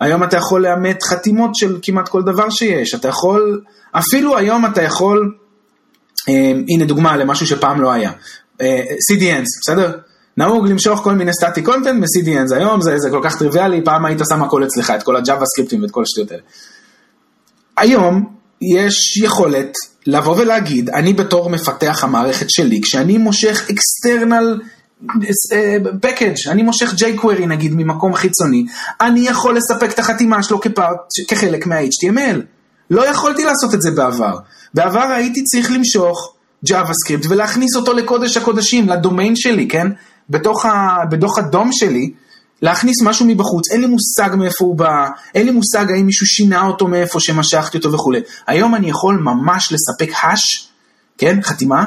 S3: היום אתה יכול לאמת חתימות של כמעט כל דבר שיש, אתה יכול, אפילו היום אתה יכול, אה, הנה דוגמה למשהו שפעם לא היה, אה, CDNs, בסדר? נהוג למשוך כל מיני סטטי קונטנט מ-CDNs, היום זה, זה כל כך טריוויאלי, פעם היית שם הכל אצלך, את כל הג'אווה סקריפטים ואת כל השטויות האלה. היום יש יכולת לבוא ולהגיד, אני בתור מפתח המערכת שלי, כשאני מושך external פקאג', אני מושך jQuery נגיד ממקום חיצוני, אני יכול לספק את החתימה שלו כפארט, כחלק מה-HTML. לא יכולתי לעשות את זה בעבר. בעבר הייתי צריך למשוך JavaScript ולהכניס אותו לקודש הקודשים, לדומיין שלי, כן? בתוך, ה, בתוך הדום שלי, להכניס משהו מבחוץ, אין לי מושג מאיפה הוא בא, אין לי מושג האם מישהו שינה אותו מאיפה שמשכתי אותו וכולי. היום אני יכול ממש לספק hash, כן? חתימה,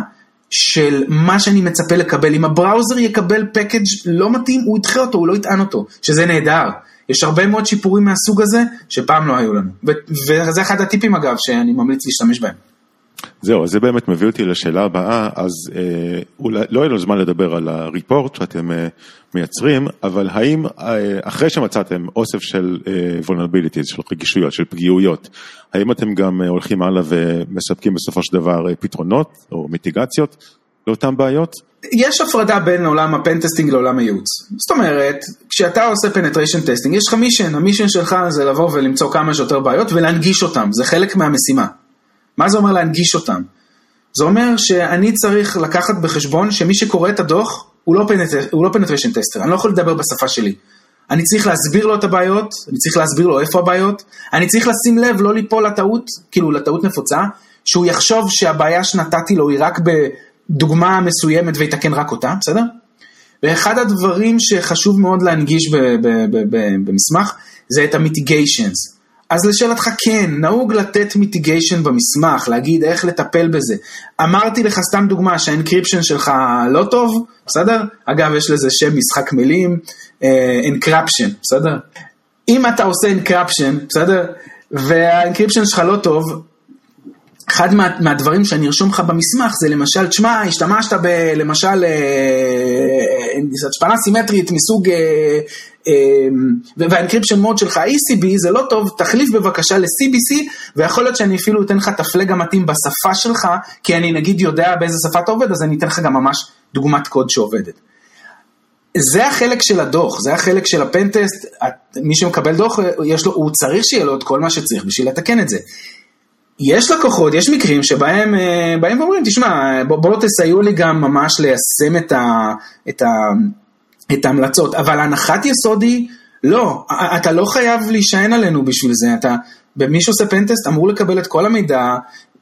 S3: של מה שאני מצפה לקבל. אם הבראוזר יקבל פקאג' לא מתאים, הוא ידחה אותו, הוא לא יטען אותו, שזה נהדר. יש הרבה מאוד שיפורים מהסוג הזה, שפעם לא היו לנו. וזה אחד הטיפים אגב, שאני ממליץ להשתמש בהם.
S2: זהו, אז זה באמת מביא אותי לשאלה הבאה, אז אה, אולי לא יהיה לנו זמן לדבר על הריפורט שאתם אה, מייצרים, אבל האם אה, אחרי שמצאתם אוסף של אה, vulnerabilities, של רגישויות, של פגיעויות, האם אתם גם אה, הולכים הלאה ומספקים בסופו של דבר אה, פתרונות או mitigation-ות לאותן בעיות?
S3: יש הפרדה בין עולם ה-pentesting לעולם הייעוץ. זאת אומרת, כשאתה עושה penetration testing, יש לך mission, ה-mission שלך זה לבוא ולמצוא כמה שיותר בעיות ולהנגיש אותם, זה חלק מהמשימה. מה זה אומר להנגיש אותם? זה אומר שאני צריך לקחת בחשבון שמי שקורא את הדוח הוא לא, penet, הוא לא penetration tester, אני לא יכול לדבר בשפה שלי. אני צריך להסביר לו את הבעיות, אני צריך להסביר לו איפה הבעיות, אני צריך לשים לב לא ליפול לטעות, כאילו לטעות נפוצה, שהוא יחשוב שהבעיה שנתתי לו היא רק בדוגמה מסוימת ויתקן רק אותה, בסדר? ואחד הדברים שחשוב מאוד להנגיש במסמך זה את ה-mitigations. אז לשאלתך כן, נהוג לתת mitigation במסמך, להגיד איך לטפל בזה. אמרתי לך סתם דוגמה שה-encryption שלך לא טוב, בסדר? אגב, יש לזה שם משחק מילים, encraption, uh, בסדר? אם אתה עושה encraption, בסדר? וה-encryption שלך לא טוב, אחד מה, מהדברים שאני ארשום לך במסמך זה למשל, תשמע, השתמשת ב... למשל, הצפנה סימטרית מסוג, וה-encryption mode שלך ECB זה לא טוב, תחליף בבקשה ל-CBC, ויכול להיות שאני אפילו אתן לך את ה-flag המתאים בשפה שלך, כי אני נגיד יודע באיזה שפה אתה עובד, אז אני אתן לך גם ממש דוגמת קוד שעובדת. זה החלק של הדוח, זה החלק של הפנטסט, מי שמקבל דוח, לו, הוא צריך שיהיה לו את כל מה שצריך בשביל לתקן את זה. יש לקוחות, יש מקרים שבהם אה, באים ואומרים, תשמע, בואו בוא תסייעו לי גם ממש ליישם את, ה, את, ה, את ההמלצות, אבל הנחת יסוד היא, לא, אתה לא חייב להישען עלינו בשביל זה, אתה, מי שעושה פנטסט אמור לקבל את כל המידע,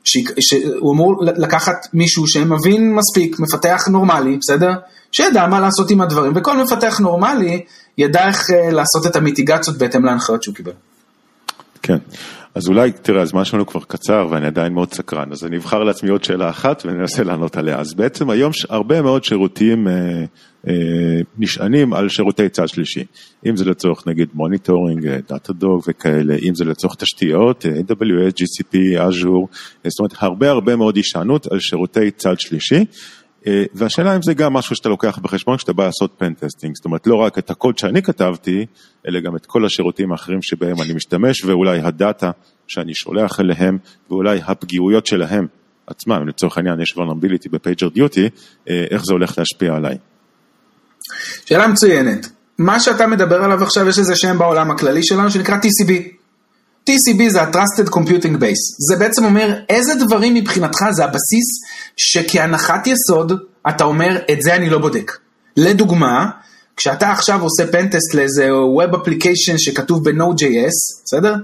S3: ש, שהוא אמור לקחת מישהו שמבין מספיק, מפתח נורמלי, בסדר? שידע מה לעשות עם הדברים, וכל מפתח נורמלי ידע איך אה, לעשות את המיטיגציות בהתאם להנחיות שהוא קיבל.
S2: כן, אז אולי, תראה, הזמן שלנו כבר קצר ואני עדיין מאוד סקרן, אז אני אבחר לעצמי עוד שאלה אחת וננסה לענות עליה. אז בעצם היום הרבה מאוד שירותים אה, אה, נשענים על שירותי צד שלישי. אם זה לצורך נגיד monitoring, Datadog וכאלה, אם זה לצורך תשתיות, אה, AWS, GCP, Azure, זאת אומרת הרבה הרבה מאוד הישענות על שירותי צד שלישי. אה, והשאלה אם זה גם משהו שאתה לוקח בחשבון כשאתה בא לעשות pentesting, זאת אומרת לא רק את הקוד שאני כתבתי, אלא גם את כל השירותים האחרים שבהם אני משתמש, ואולי הדאטה שאני שולח אליהם, ואולי הפגיעויות שלהם עצמם, לצורך העניין יש vulnerability ב-PagerDuty, אה, איך זה הולך להשפיע עליי.
S3: שאלה מצוינת. מה שאתה מדבר עליו עכשיו, יש איזה שם בעולם הכללי שלנו שנקרא TCB. TCB זה ה-Trusted Computing Base. זה בעצם אומר איזה דברים מבחינתך זה הבסיס שכהנחת יסוד אתה אומר את זה אני לא בודק. לדוגמה, כשאתה עכשיו עושה פנטסט לאיזה Web Application שכתוב ב-Node.js, בסדר?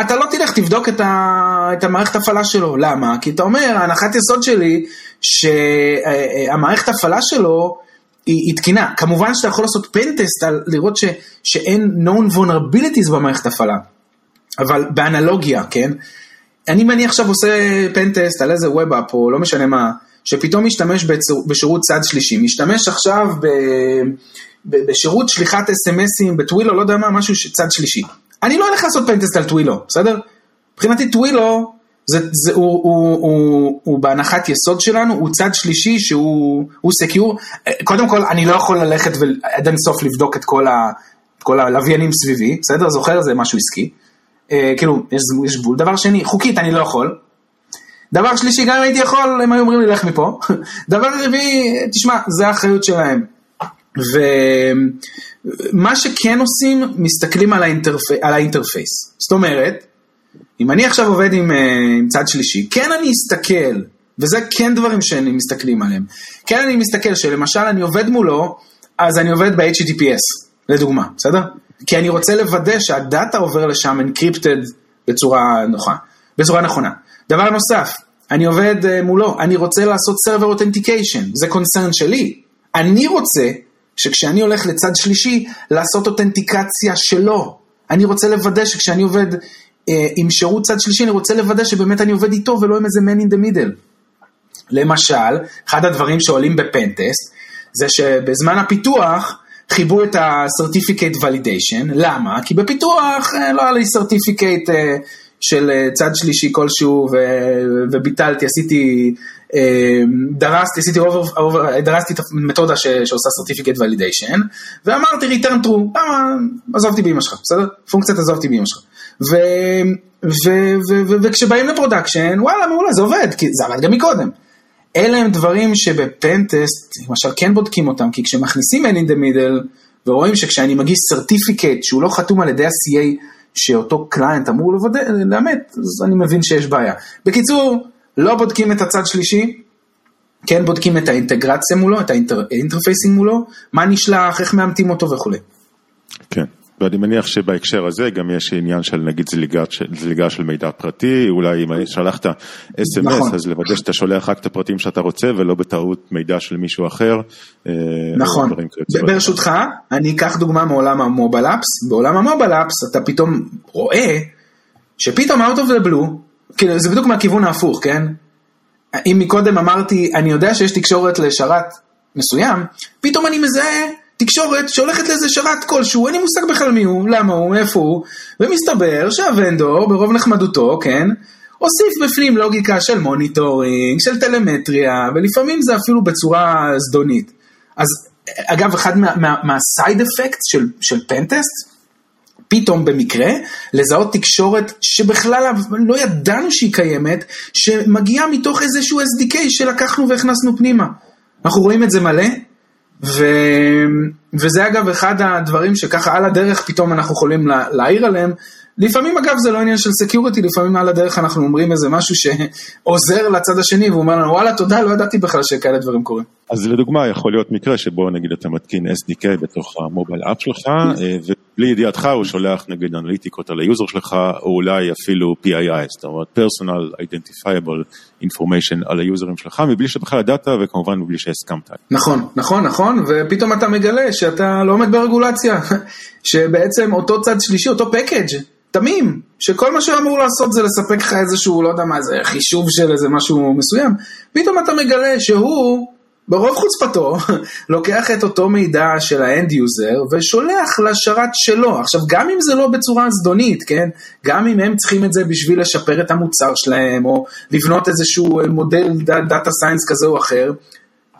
S3: אתה לא תלך תבדוק את, ה, את המערכת הפעלה שלו, למה? כי אתה אומר, ההנחת יסוד שלי שהמערכת הפעלה שלו היא, היא תקינה. כמובן שאתה יכול לעשות פנטסט על לראות ש, שאין known vulnerabilities במערכת הפעלה. אבל באנלוגיה, כן? אני מניח עכשיו עושה פנטסט על איזה ווב אפ או לא משנה מה, שפתאום משתמש בשירות צד שלישי, משתמש עכשיו ב, ב, בשירות שליחת אס.אם.אסים בטווילו, לא יודע מה, משהו צד שלישי. אני לא הולך לעשות פנטסט על טווילו, בסדר? מבחינתי Twilio, זה, זה, הוא, הוא, הוא, הוא, הוא בהנחת יסוד שלנו, הוא צד שלישי שהוא secure. קודם כל, אני לא יכול ללכת ועד אינסוף לבדוק את כל, ה, את כל הלוויינים סביבי, בסדר? זוכר? זה משהו עסקי. אה, כאילו, יש, יש גבול. דבר שני, חוקית אני לא יכול. דבר שלישי, גם אם הייתי יכול, הם היו אומרים לי, לך מפה. דבר רביעי, תשמע, זה האחריות שלהם. ומה שכן עושים, מסתכלים על, ה-interf... על ה-interface. זאת אומרת, אם אני עכשיו עובד עם, אה, עם צד שלישי, כן אני אסתכל, וזה כן דברים שאני מסתכלים עליהם, כן אני מסתכל שלמשל אני עובד מולו, אז אני עובד ב-HTTPS, לדוגמה, בסדר? כי אני רוצה לוודא שהדאטה עובר לשם encrypted בצורה נוחה, בצורה נכונה. דבר נוסף, אני עובד uh, מולו, אני רוצה לעשות server authentication, זה קונצרן שלי. אני רוצה שכשאני הולך לצד שלישי, לעשות אותנטיקציה שלו. אני רוצה לוודא שכשאני עובד uh, עם שירות צד שלישי, אני רוצה לוודא שבאמת אני עובד איתו ולא עם איזה man in the middle. למשל, אחד הדברים שעולים בפנטסט, זה שבזמן הפיתוח, חיברו את ה-certificate validation, למה? כי בפיתוח אה, לא היה לי certificate אה, של אה, צד שלישי כלשהו וביטלתי, עשיתי, דרסתי, עשיתי over, over, דרסתי את המתודה ש, שעושה certificate validation ואמרתי return true, למה? עזוב אותי באמא שלך, בסדר? פונקציית עזוב אותי באמא שלך. ו, ו, ו, ו, וכשבאים ל-production, וואלה מעולה, זה עובד, כי זה עבד גם מקודם. אלה הם דברים שב-pentest, למשל, כן בודקים אותם, כי כשמכניסים man in the middle, ורואים שכשאני מגיש certificate שהוא לא חתום על ידי ה-CA, שאותו client אמור לאמת, אז אני מבין שיש בעיה. בקיצור, לא בודקים את הצד שלישי, כן בודקים את האינטגרציה מולו, את ה-interfacing מולו, מה נשלח, איך מאמתים אותו וכולי.
S2: כן. ואני מניח שבהקשר הזה גם יש עניין של נגיד זליגה, של מידע פרטי, אולי אם שלחת אס.אם.אס נכון. אז לוודא שאתה שולח רק את הפרטים שאתה רוצה ולא בטעות מידע של מישהו אחר.
S3: אה, נכון, ברשותך, אני אקח דוגמה מעולם ה-mobile apps, בעולם ה-mobile apps אתה פתאום רואה שפתאום out of the blue, כאילו זה בדיוק מהכיוון ההפוך, כן? אם מקודם אמרתי, אני יודע שיש תקשורת לשרת מסוים, פתאום אני מזהה תקשורת שהולכת לאיזה שרת כלשהו, אין לי מושג בכלל מי הוא, למה הוא, איפה הוא, ומסתבר שה vendor, ברוב נחמדותו, כן, הוסיף בפנים לוגיקה של monitoring, של טלמטריה, ולפעמים זה אפילו בצורה זדונית. אז אגב, אחד מה side מה, אפקט של, של pentest, פתאום במקרה, לזהות תקשורת שבכלל לא ידענו שהיא קיימת, שמגיעה מתוך איזשהו SDK שלקחנו והכנסנו פנימה. אנחנו רואים את זה מלא, ו... וזה אגב אחד הדברים שככה על הדרך פתאום אנחנו יכולים לה... להעיר עליהם. לפעמים אגב זה לא עניין של security, לפעמים על הדרך אנחנו אומרים איזה משהו שעוזר לצד השני והוא אומר לנו וואלה תודה, לא ידעתי בכלל שכאלה דברים קורים.
S2: אז לדוגמה יכול להיות מקרה שבו נגיד אתה מתקין SDK בתוך ה mobile app שלך אה, ובלי ידיעתך הוא שולח נגיד אנליטיקות על ה user שלך או אולי אפילו PII, זאת אומרת personal identifiable information על היוזרים שלך מבלי שבכלל ידעת וכמובן מבלי שהסכמת.
S3: נכון, נכון, נכון, ופתאום אתה מגלה שאתה לא עומד ברגולציה, שבעצם אותו צד שלישי, אותו package תמים, שכל מה שהוא אמור לעשות זה לספק לך איזשהו, לא יודע מה, זה חישוב של איזה משהו מסוים, פתאום אתה מגלה שהוא ברוב חוצפתו, לוקח את אותו מידע של ה end user ושולח לשרת שלו. עכשיו, גם אם זה לא בצורה זדונית, כן? גם אם הם צריכים את זה בשביל לשפר את המוצר שלהם, או לבנות איזשהו מודל data science כזה או אחר,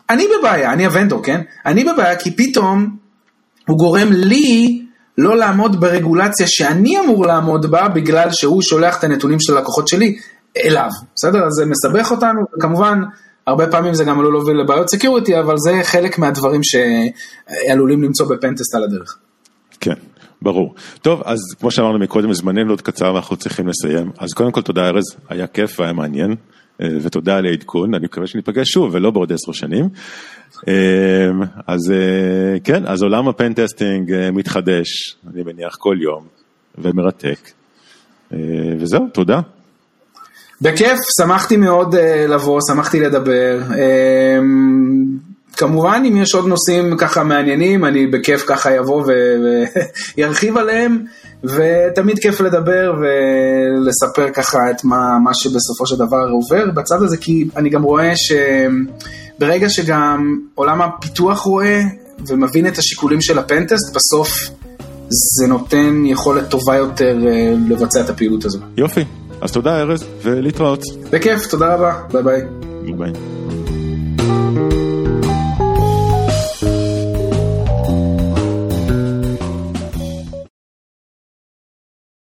S3: אני בבעיה, אני ה vendor, כן? אני בבעיה כי פתאום הוא גורם לי לא לעמוד ברגולציה שאני אמור לעמוד בה, בגלל שהוא שולח את הנתונים של הלקוחות שלי אליו, בסדר? אז זה מסבך אותנו, וכמובן... הרבה פעמים זה גם עלול להוביל לבעיות security, אבל זה חלק מהדברים שעלולים למצוא ב pentest על הדרך.
S2: כן, ברור. טוב, אז כמו שאמרנו מקודם, זמננו עוד קצר ואנחנו צריכים לסיים. אז קודם כל תודה ארז, היה כיף והיה מעניין, אה, ותודה על העדכון, אני מקווה שניפגש שוב ולא בעוד עשר שנים. אה, אז אה, כן, אז עולם ה pentesting מתחדש, אני מניח כל יום, ומרתק. וזהו, תודה.
S3: בכיף, שמחתי מאוד uh, לבוא, שמחתי לדבר. Um, כמובן, אם יש עוד נושאים ככה מעניינים, אני בכיף ככה יבוא וירחיב עליהם, ותמיד כיף לדבר ולספר ככה את מה, מה שבסופו של דבר עובר בצד הזה, כי אני גם רואה שברגע שגם עולם הפיתוח רואה ומבין את השיקולים של ה pentest, בסוף זה נותן יכולת טובה יותר אה, לבצע את הפעילות הזו.
S2: יופי, אז תודה ארז, ולהתראות.
S3: בכיף, תודה רבה, bye
S2: bye. bye.